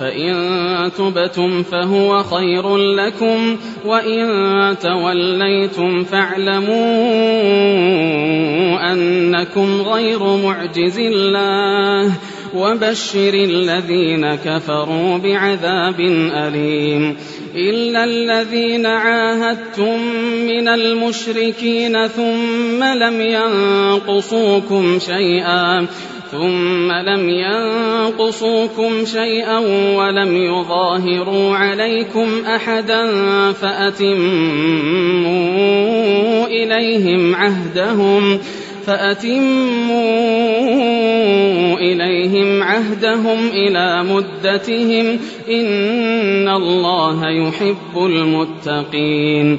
فإن تبتم فهو خير لكم وإن توليتم فاعلموا أنكم غير معجز الله وبشر الذين كفروا بعذاب أليم إلا الذين عاهدتم من المشركين ثم لم ينقصوكم شيئا ثم لم ينقصوكم شيئا ولم يظاهروا عليكم أحدا فأتموا إليهم عهدهم فأتموا إليهم عهدهم إلى مدتهم إن الله يحب المتقين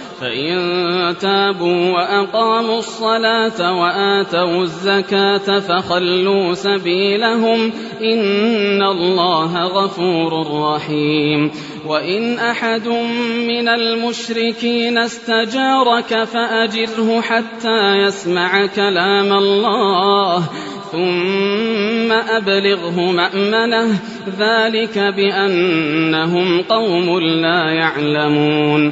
فإن تابوا وأقاموا الصلاة وآتوا الزكاة فخلوا سبيلهم إن الله غفور رحيم وإن أحد من المشركين استجارك فأجره حتى يسمع كلام الله ثم أبلغه مأمنه ذلك بأنهم قوم لا يعلمون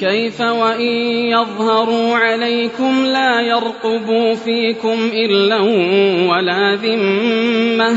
كيف وإن يظهروا عليكم لا يرقبوا فيكم إلا ولا ذمة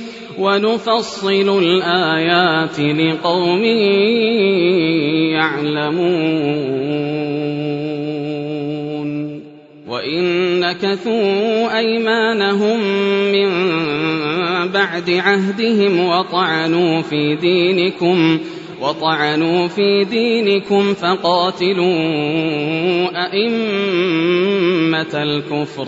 ونفصل الآيات لقوم يعلمون. وإن نكثوا أيمانهم من بعد عهدهم وطعنوا في دينكم وطعنوا في دينكم فقاتلوا أئمة الكفر.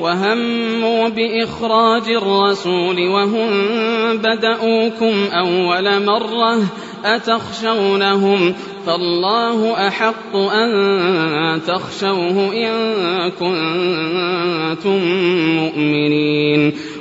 وهموا بإخراج الرسول وهم بدؤوكم أول مرة أتخشونهم فالله أحق أن تخشوه إن كنتم مؤمنين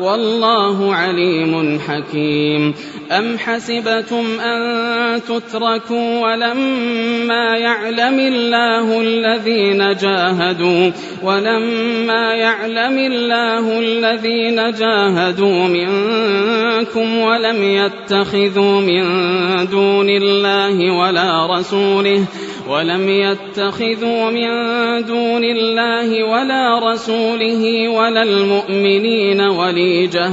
والله عليم حكيم. أم حسبتم أن تتركوا ولما يعلم الله الذين جاهدوا ولما يعلم الله الذين جاهدوا منكم ولم يتخذوا من دون الله ولا رسوله ولم يتخذوا من دون الله ولا رسوله ولا المؤمنين وليجة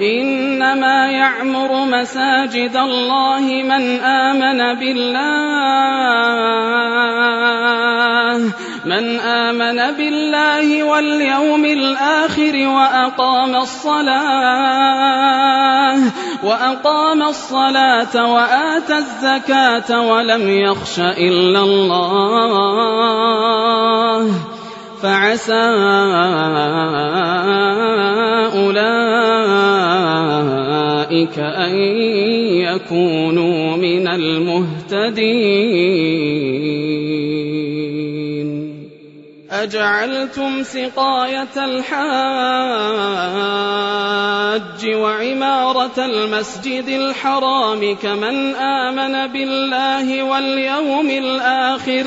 إنما يعمر مساجد الله من آمن بالله من آمن بالله واليوم الآخر وأقام الصلاة وأقام الصلاة وآتى الزكاة ولم يخش إلا الله. فعسى أولئك أن يكونوا من المهتدين. أجعلتم سقاية الحاج وعمارة المسجد الحرام كمن آمن بالله واليوم الآخر ۖ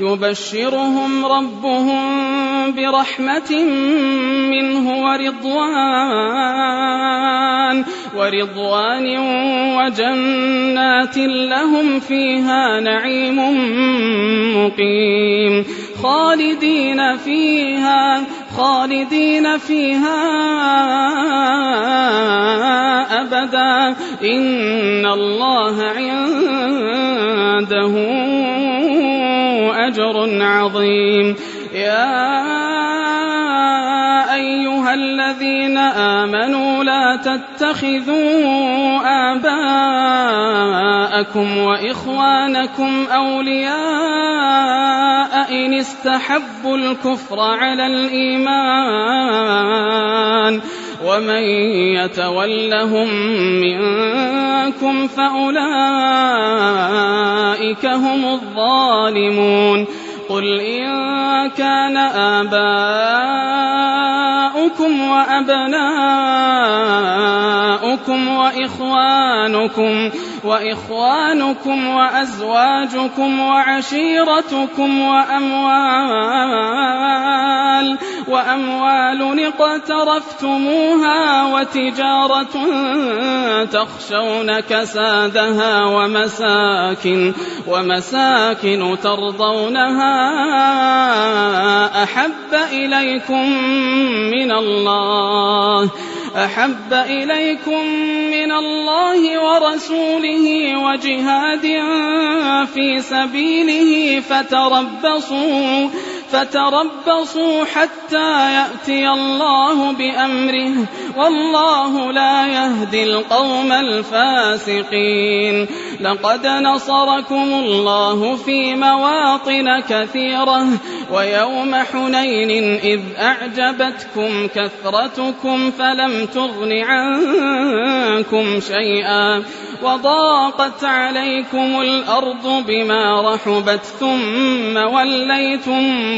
يبشرهم ربهم برحمة منه ورضوان ورضوان وجنات لهم فيها نعيم مقيم. خالدين فيها خالدين فيها أبدا. إن الله عنده أجر عظيم. يا أيها الذين آمنوا لا تتخذوا آباءكم وإخوانكم أولياء إن استحبوا الكفر على الإيمان. ومن يتولهم منكم فأولئك هم الظالمون قل إن كان آباؤكم وأبناؤكم وإخوانكم وإخوانكم وأزواجكم وعشيرتكم وأموال وأموال اقترفتموها وتجارة تخشون كسادها ومساكن ومساكن ترضونها. أحب إليكم من الله أحب إليكم من الله ورسوله. وجهاد في سبيله فتربصوا فتربصوا حتى يأتي الله بأمره والله لا يهدي القوم الفاسقين. لقد نصركم الله في مواطن كثيرة ويوم حنين إذ أعجبتكم كثرتكم فلم تغن عنكم شيئا وضاقت عليكم الأرض بما رحبت ثم وليتم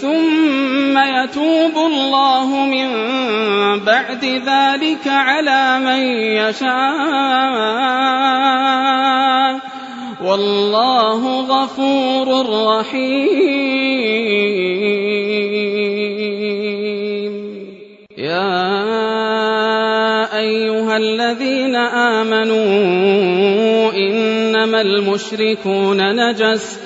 ثم يتوب الله من بعد ذلك على من يشاء. والله غفور رحيم. يا أيها الذين آمنوا إنما المشركون نجس.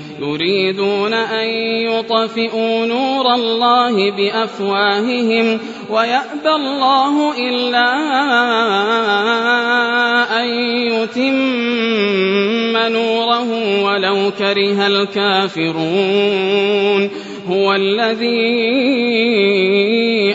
يريدون أن يطفئوا نور الله بأفواههم ويأبى الله إلا أن يتم نوره ولو كره الكافرون. هو الذي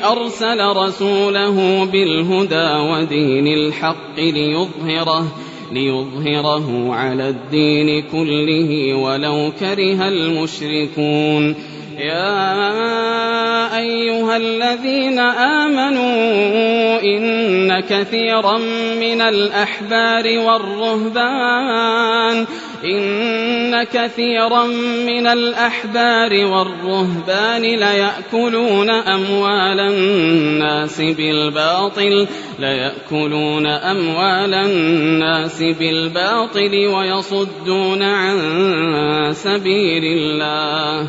أرسل رسوله بالهدى ودين الحق ليظهره. ليظهره على الدين كله ولو كره المشركون يا أيها الذين آمنوا إن كثيرا من الأحبار والرهبان إن كثيرا من الأحبار والرهبان ليأكلون أموال الناس بالباطل ليأكلون أموال الناس بالباطل ويصدون عن سبيل الله.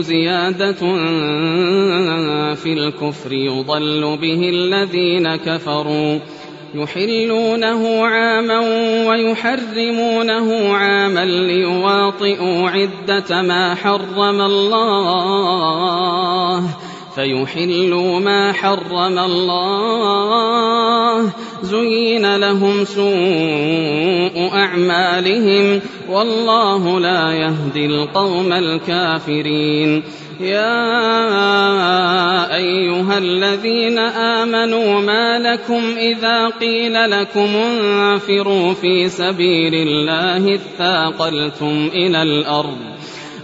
زيادة في الكفر يضل به الذين كفروا. يحلونه عاما ويحرمونه عاما ليواطئوا عدة ما حرم الله. فيحلوا ما حرم الله. زين لهم سوء أعمالهم. والله لا يهدي القوم الكافرين. يا أيها الذين آمنوا ما لكم إذا قيل لكم انفروا في سبيل الله اثاقلتم إلى الأرض.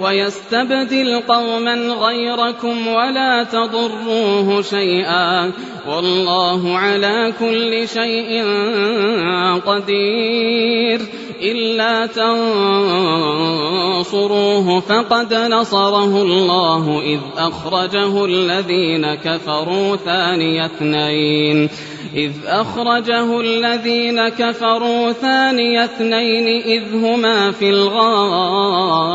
ويستبدل قوما غيركم ولا تضروه شيئا والله على كل شيء قدير إلا تنصروه فقد نصره الله إذ أخرجه الذين كفروا ثاني اثنين إذ أخرجه الذين كفروا ثاني اثنين إذ هما في الغار.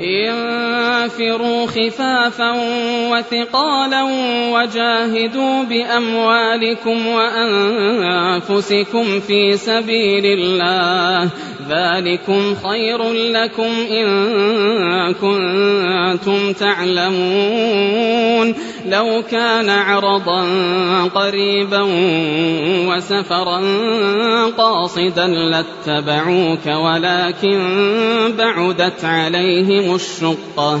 انفروا خفافا وثقالا وجاهدوا بأموالكم وأنفسكم في سبيل الله ذلكم خير لكم إن كنتم تعلمون. لو كان عرضا قريبا وسفرا قاصدا لاتبعوك ولكن بعدت عليهم الشقة.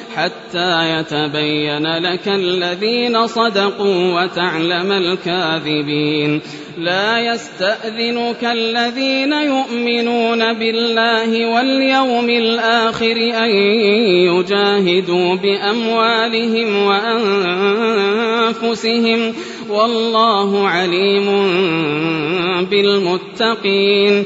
حتى يتبين لك الذين صدقوا وتعلم الكاذبين. لا يستأذنك الذين يؤمنون بالله واليوم الآخر أن يجاهدوا بأموالهم وأنفسهم. والله عليم بالمتقين.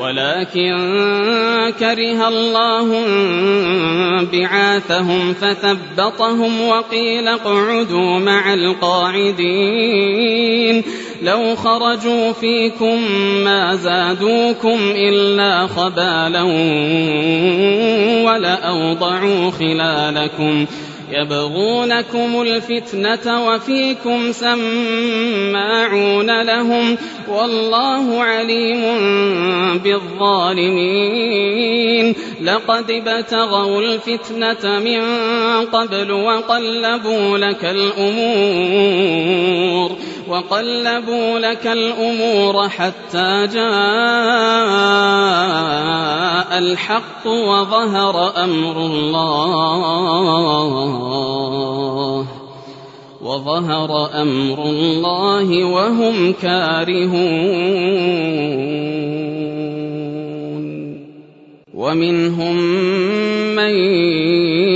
ولكن كره الله بعاثهم فثبطهم وقيل اقعدوا مع القاعدين. لو خرجوا فيكم ما زادوكم إلا خبالا ولأوضعوا خلالكم. يبغونكم الفتنة وفيكم سماعون لهم والله عليم بالظالمين. لقد ابتغوا الفتنة من قبل وقلبوا لك الأمور وقلبوا لك الأمور حتى جاء الحق وظهر أمر الله. وظهر أمر الله وهم كارهون ومنهم من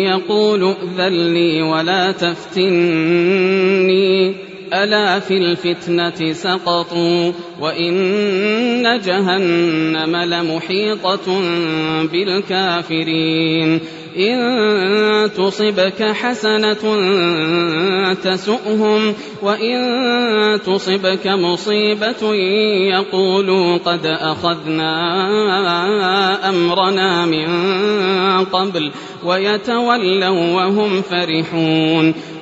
يقول ائذن لي ولا تفتني ألا في الفتنة سقطوا وإن جهنم لمحيطة بالكافرين. إن تصبك حسنة تسؤهم وإن تصبك مصيبة يقولوا قد أخذنا أمرنا من قبل ويتولوا وهم فرحون.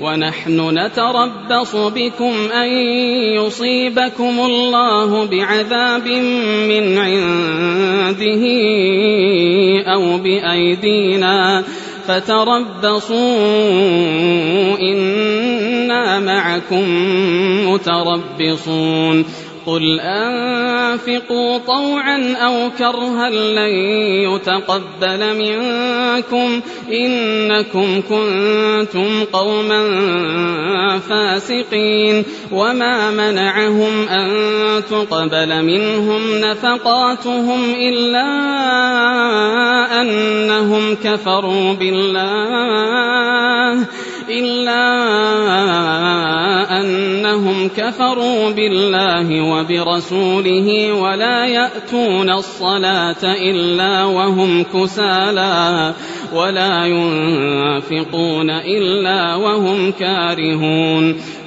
ونحن نتربص بكم أن يصيبكم الله بعذاب من عنده أو بأيدينا فتربصوا إنا معكم متربصون قل أنفقوا طوعا أو كرها لن يتقبل منكم إنكم كنتم قوما فاسقين وما منعهم أن تقبل منهم نفقاتهم إلا أنهم كفروا بالله إلا أنهم كفروا بالله وبرسوله ولا يأتون الصلاة إلا وهم كسالى ولا ينفقون إلا وهم كارهون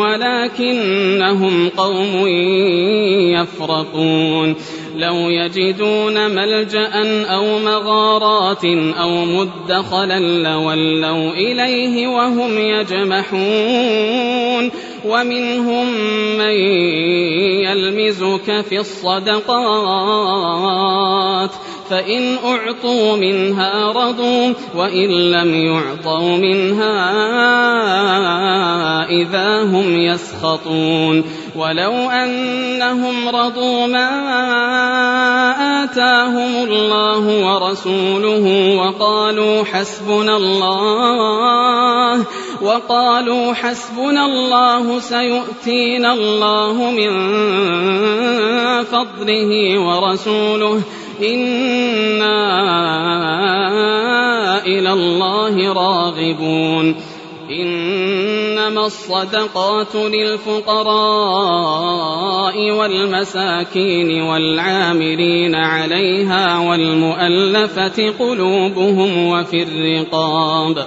ولكنهم قوم يفرقون. لو يجدون ملجأ أو مغارات أو مدخلا لولوا إليه وهم يجمحون. ومنهم من يلمزك في الصدقات. فإن أعطوا منها رضوا وإن لم يعطوا منها إذا هم يسخطون. ولو أنهم رضوا ما آتاهم الله ورسوله وقالوا حسبنا الله وقالوا حسبنا الله سيؤتينا الله من فضله ورسوله إنا إلى الله راغبون إنما الصدقات للفقراء والمساكين والعاملين عليها والمؤلفة قلوبهم وفي الرقاب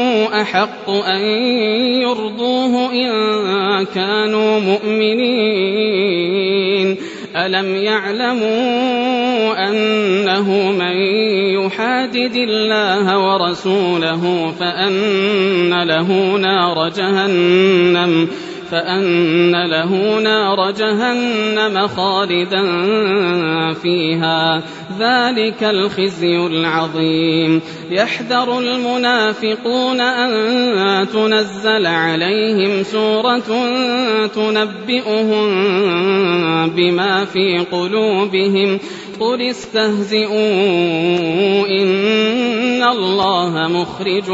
أحق أن يرضوه إن كانوا مؤمنين. ألم يعلموا أنه من يحادد الله ورسوله فأن له نار جهنم. فأن له نار جهنم خالدا فيها ذلك الخزي العظيم يحذر المنافقون أن تنزل عليهم سورة تنبئهم بما في قلوبهم قل استهزئوا إن الله مخرج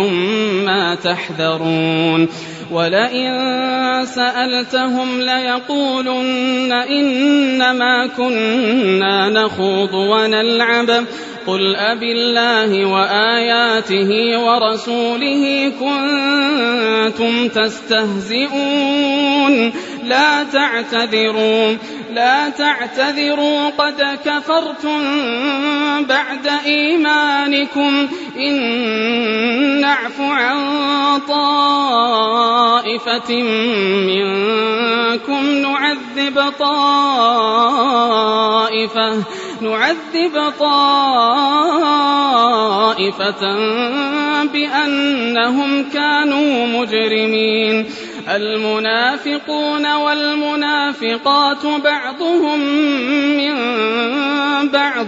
ما تحذرون ولئن سألتهم ليقولن إنما كنا نخوض ونلعب. قل أب الله وآياته ورسوله كنتم تستهزئون. لا تعتذروا لا تعتذروا قد كفرتم بعد إيمانكم. إن نعف عن طائفة منكم نعذب طائفة نعذب طائفة بأنهم كانوا مجرمين. المنافقون والمنافقات بعضهم من بعض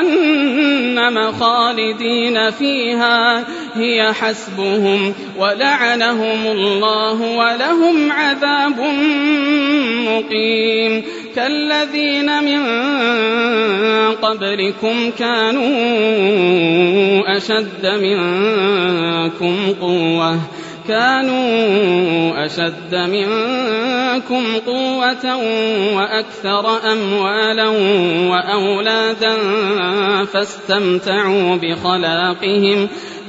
جهنم خالدين فيها هي حسبهم ولعنهم الله ولهم عذاب مقيم. كالذين من قبلكم كانوا أشد منكم قوة. كانوا أشد منكم قوة وأكثر أموالا وأولادا فاستمتعوا بخلاقهم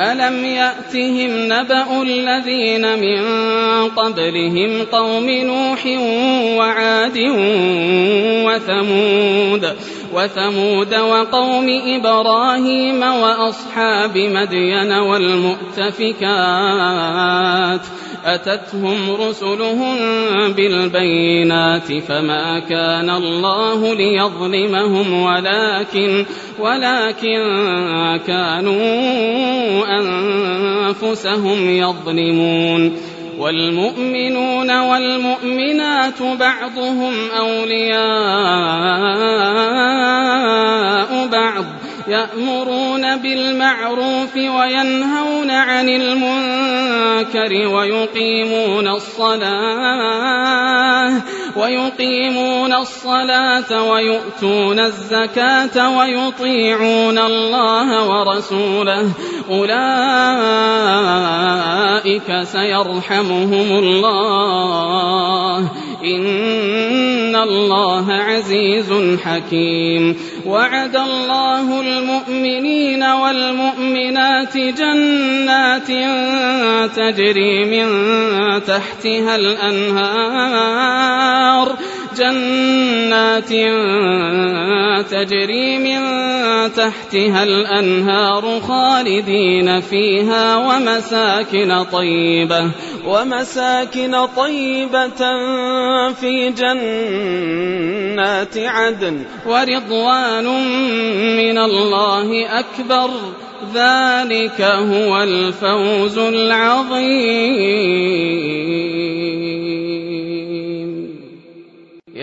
ألم يأتهم نبأ الذين من قبلهم قوم نوح وعاد وثمود وثمود وقوم إبراهيم وأصحاب مدين والمؤتفكات أتتهم رسلهم بالبينات فما كان الله ليظلمهم ولكن ولكن كانوا أنفسهم يظلمون والمؤمنون والمؤمنات بعضهم أولياء بعض يأمرون بالمعروف وينهون عن المنكر ويقيمون الصلاة ويقيمون الصلاة ويؤتون الزكاة ويطيعون الله ورسوله. أولئك سيرحمهم الله. إن الله عزيز حكيم. وعد الله المؤمنين والمؤمنات جنات تجري من تحتها الأنهار. جنات تجري من تحتها الأنهار خالدين فيها ومساكن طيبة ومساكن طيبة في جنات عدن. ورضوان من الله أكبر. ذلك هو الفوز العظيم.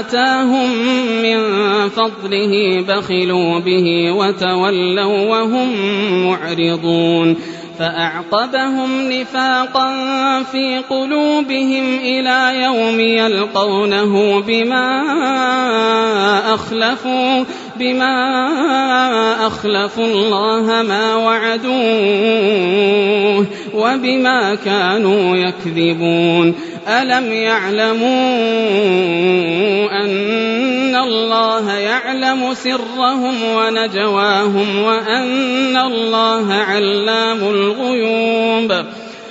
آتاهم من فضله بخلوا به وتولوا وهم معرضون فأعقبهم نفاقا في قلوبهم إلى يوم يلقونه بما أخلفوا بما أخلفوا الله ما وعدوه وبما كانوا يكذبون. ألم يعلموا أن الله يعلم سرهم ونجواهم وأن الله علام الغيوب؟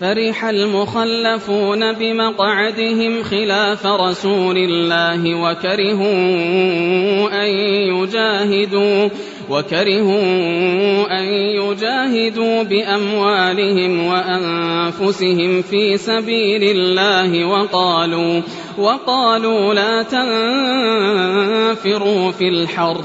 فرح المخلفون بمقعدهم خلاف رسول الله وكرهوا أن يجاهدوا وكرهوا أن يجاهدوا بأموالهم وأنفسهم في سبيل الله وقالوا وقالوا لا تنفروا في الحر.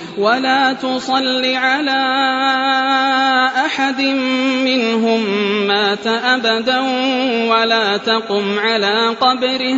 ولا تصل على أحد منهم مات أبدا ولا تقم على قبره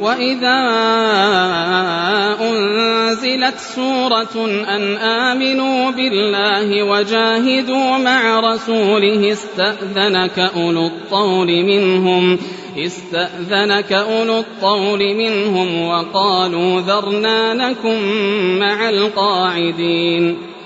وإذا أنزلت سورة أن آمنوا بالله وجاهدوا مع رسوله استأذنك أولو الطول منهم استأذنك أولو الطول منهم وقالوا ذرنا نكن مع القاعدين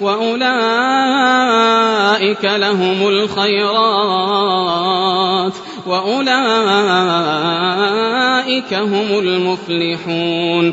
وأولئك لهم الخيرات وأولئك هم المفلحون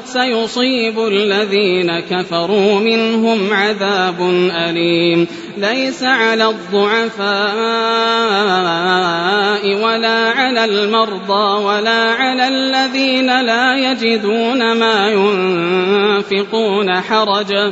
سيصيب الذين كفروا منهم عذاب أليم. ليس على الضعفاء ولا على المرضى ولا على الذين لا يجدون ما ينفقون حرج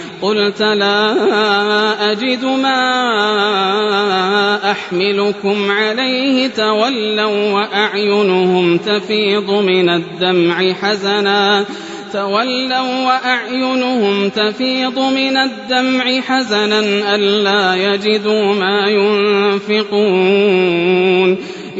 قلت لا أجد ما أحملكم عليه تولوا وأعينهم تفيض من الدمع حزنا. تولوا وأعينهم تفيض من الدمع حزنا ألا يجدوا ما ينفقون.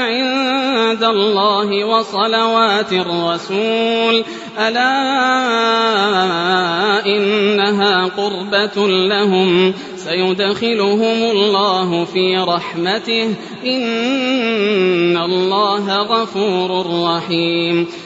عند الله وصلوات الرسول. ألا إنها قربة لهم. سيدخلهم الله في رحمته. إن الله غفور رحيم.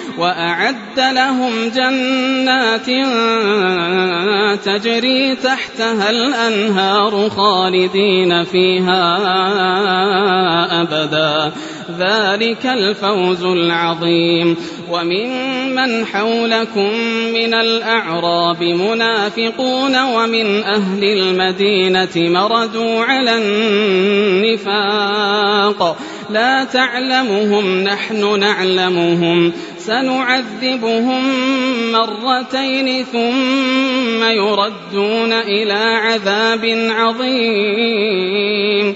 وأعد لهم جنات تجري تحتها الأنهار خالدين فيها أبدا. ذلك الفوز العظيم. وممن حولكم من الأعراب منافقون ومن أهل المدينة مردوا على النفاق. لا تعلمهم نحن نعلمهم. سنعذبهم مرتين ثم يردون إلى عذاب عظيم.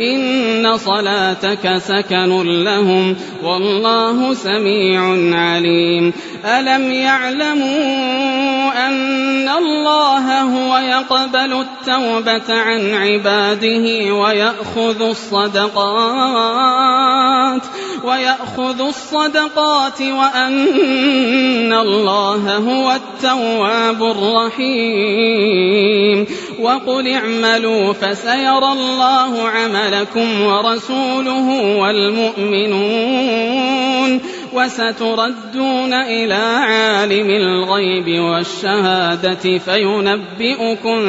إن صلاتك سكن لهم والله سميع عليم ألم يعلموا أن الله هو يقبل التوبة عن عباده ويأخذ الصدقات ويأخذ الصدقات وأن الله هو التواب الرحيم وقل اعملوا فسيرى الله عملكم ورسوله والمؤمنون وستردون إلى عالم الغيب والشهادة فينبئكم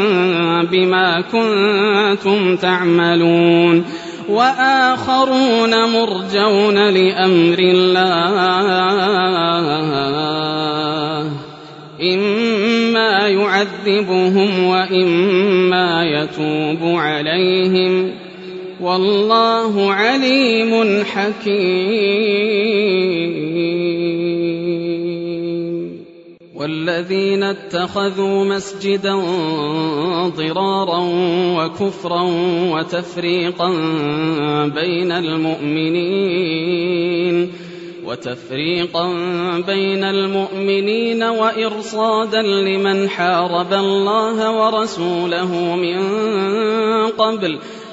بما كنتم تعملون وآخرون مرجون لأمر الله إما يعذبهم وإما يتوب عليهم والله عليم حكيم. والذين اتخذوا مسجدا ضرارا وكفرا وتفريقا بين المؤمنين وتفريقا بين المؤمنين وإرصادا لمن حارب الله ورسوله من قبل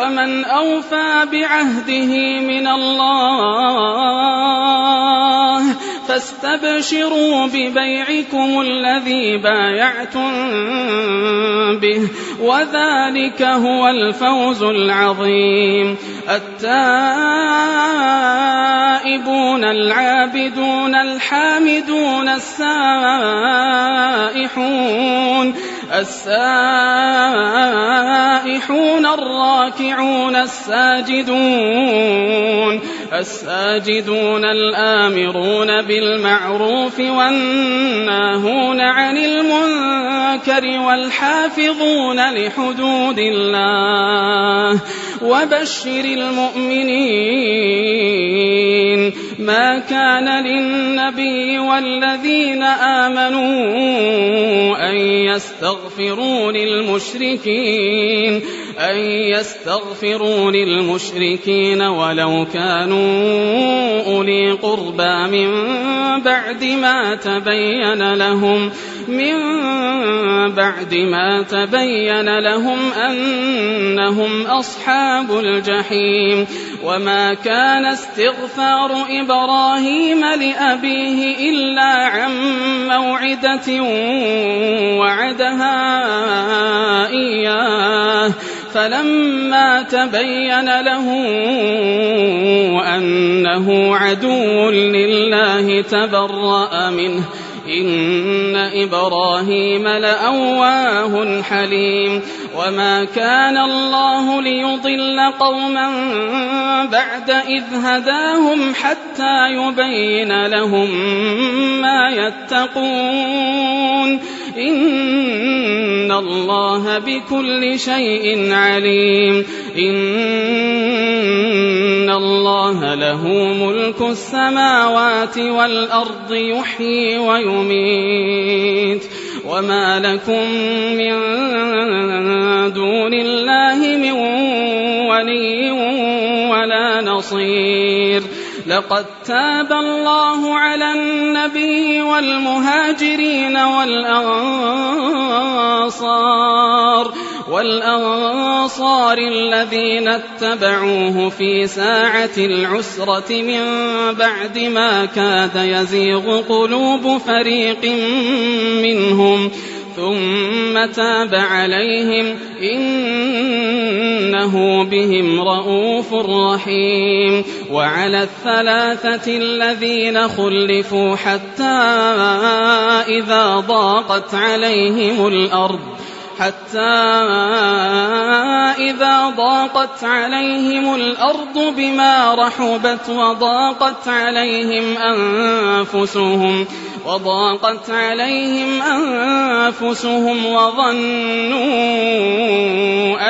ومن أوفى بعهده من الله فاستبشروا ببيعكم الذي بايعتم به وذلك هو الفوز العظيم. التائبون العابدون الحامدون السائحون السائحون الراكعون الساجدون الساجدون الآمرون بالمعروف والناهون عن المنكر والحافظون لحدود الله وبشر المؤمنين ما كان للنبي والذين آمنوا أن يستغفروا للمشركين. أن يستغفروا للمشركين ولو كانوا أولي قربى من بعد ما تبين لهم من بعد ما تبين لهم أنهم أصحاب الجحيم وما كان استغفار إبراهيم لأبيه إلا عن موعدة وعدها فلما تبين له أنه عدو لله تبرأ منه. إن إبراهيم لأواه حليم. وما كان الله ليضل قوما بعد إذ هداهم حتى يبين لهم ما يتقون. إن الله بكل شيء عليم إن الله له ملك السماوات والأرض يحيي ويميت وما لكم من دون الله من ولي ولا نصير لقد تاب الله على النبي والمهاجرين والأنصار والأنصار الذين اتبعوه في ساعة العسرة من بعد ما كاد يزيغ قلوب فريق منهم. ثم تاب عليهم إنه بهم رءوف رحيم وعلى الثلاثة الذين خلفوا حتى إذا ضاقت عليهم الأرض حتى إذا ضاقت عليهم الأرض بما رحبت وضاقت عليهم أنفسهم وضاقت عليهم أنفسهم وظنوا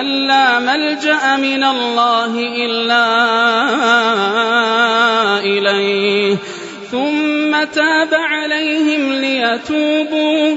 أن لا ملجأ من الله إلا إليه. ثم تاب عليهم ليتوبوا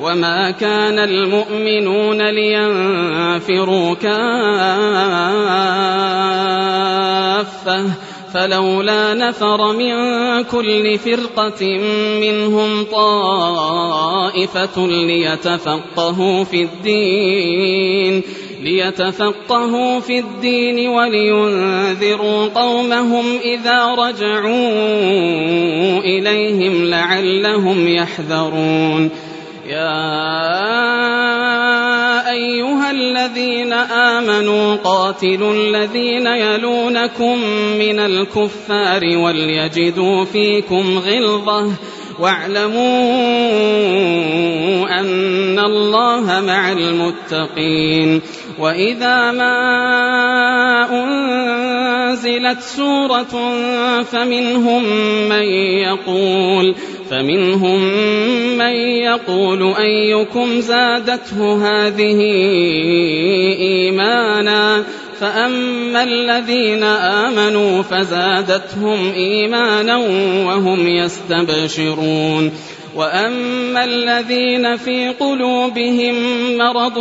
وما كان المؤمنون لينفروا كافة فلولا نفر من كل فرقة منهم طائفة ليتفقهوا في الدين ليتفقهوا في الدين ولينذروا قومهم إذا رجعوا إليهم لعلهم يحذرون يا أيها الذين آمنوا قاتلوا الذين يلونكم من الكفار وليجدوا فيكم غلظة واعلموا أن الله مع المتقين وإذا ما أنزلت سورة فمنهم من يقول فمنهم من يقول أيكم زادته هذه إيمانا فأما الذين آمنوا فزادتهم إيمانا وهم يستبشرون وأما الذين في قلوبهم مرض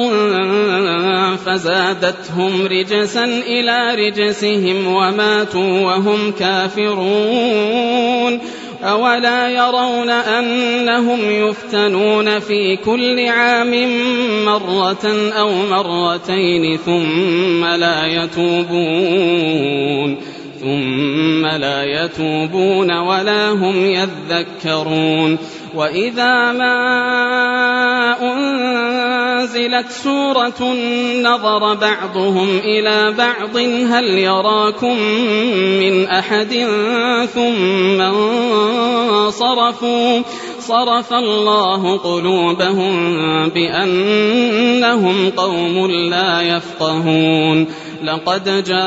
فزادتهم رجسا إلى رجسهم وماتوا وهم كافرون أولا يرون أنهم يفتنون في كل عام مرة أو مرتين ثم لا يتوبون ثم لا يتوبون ولا هم يذكرون. وإذا ما أنزلت سورة نظر بعضهم إلى بعض هل يراكم من أحد؟ ثم انصرفوا. صرف الله قلوبهم بأنهم قوم لا يفقهون. لقد جاءكم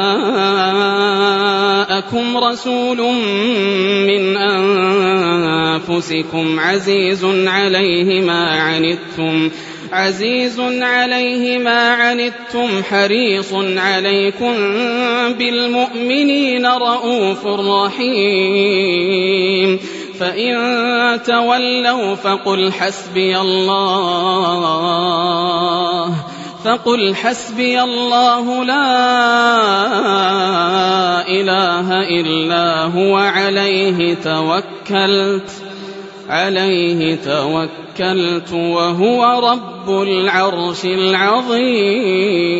رسول من أنفسكم عزيز عليه ما عنتم عزيز عليه ما عنتم حريص عليكم بالمؤمنين رؤوف رحيم. فإن تولوا فقل حسبي الله. فقل حسبي الله لا إله إلا هو عليه توكلت عليه توكلت وهو رب العرش العظيم.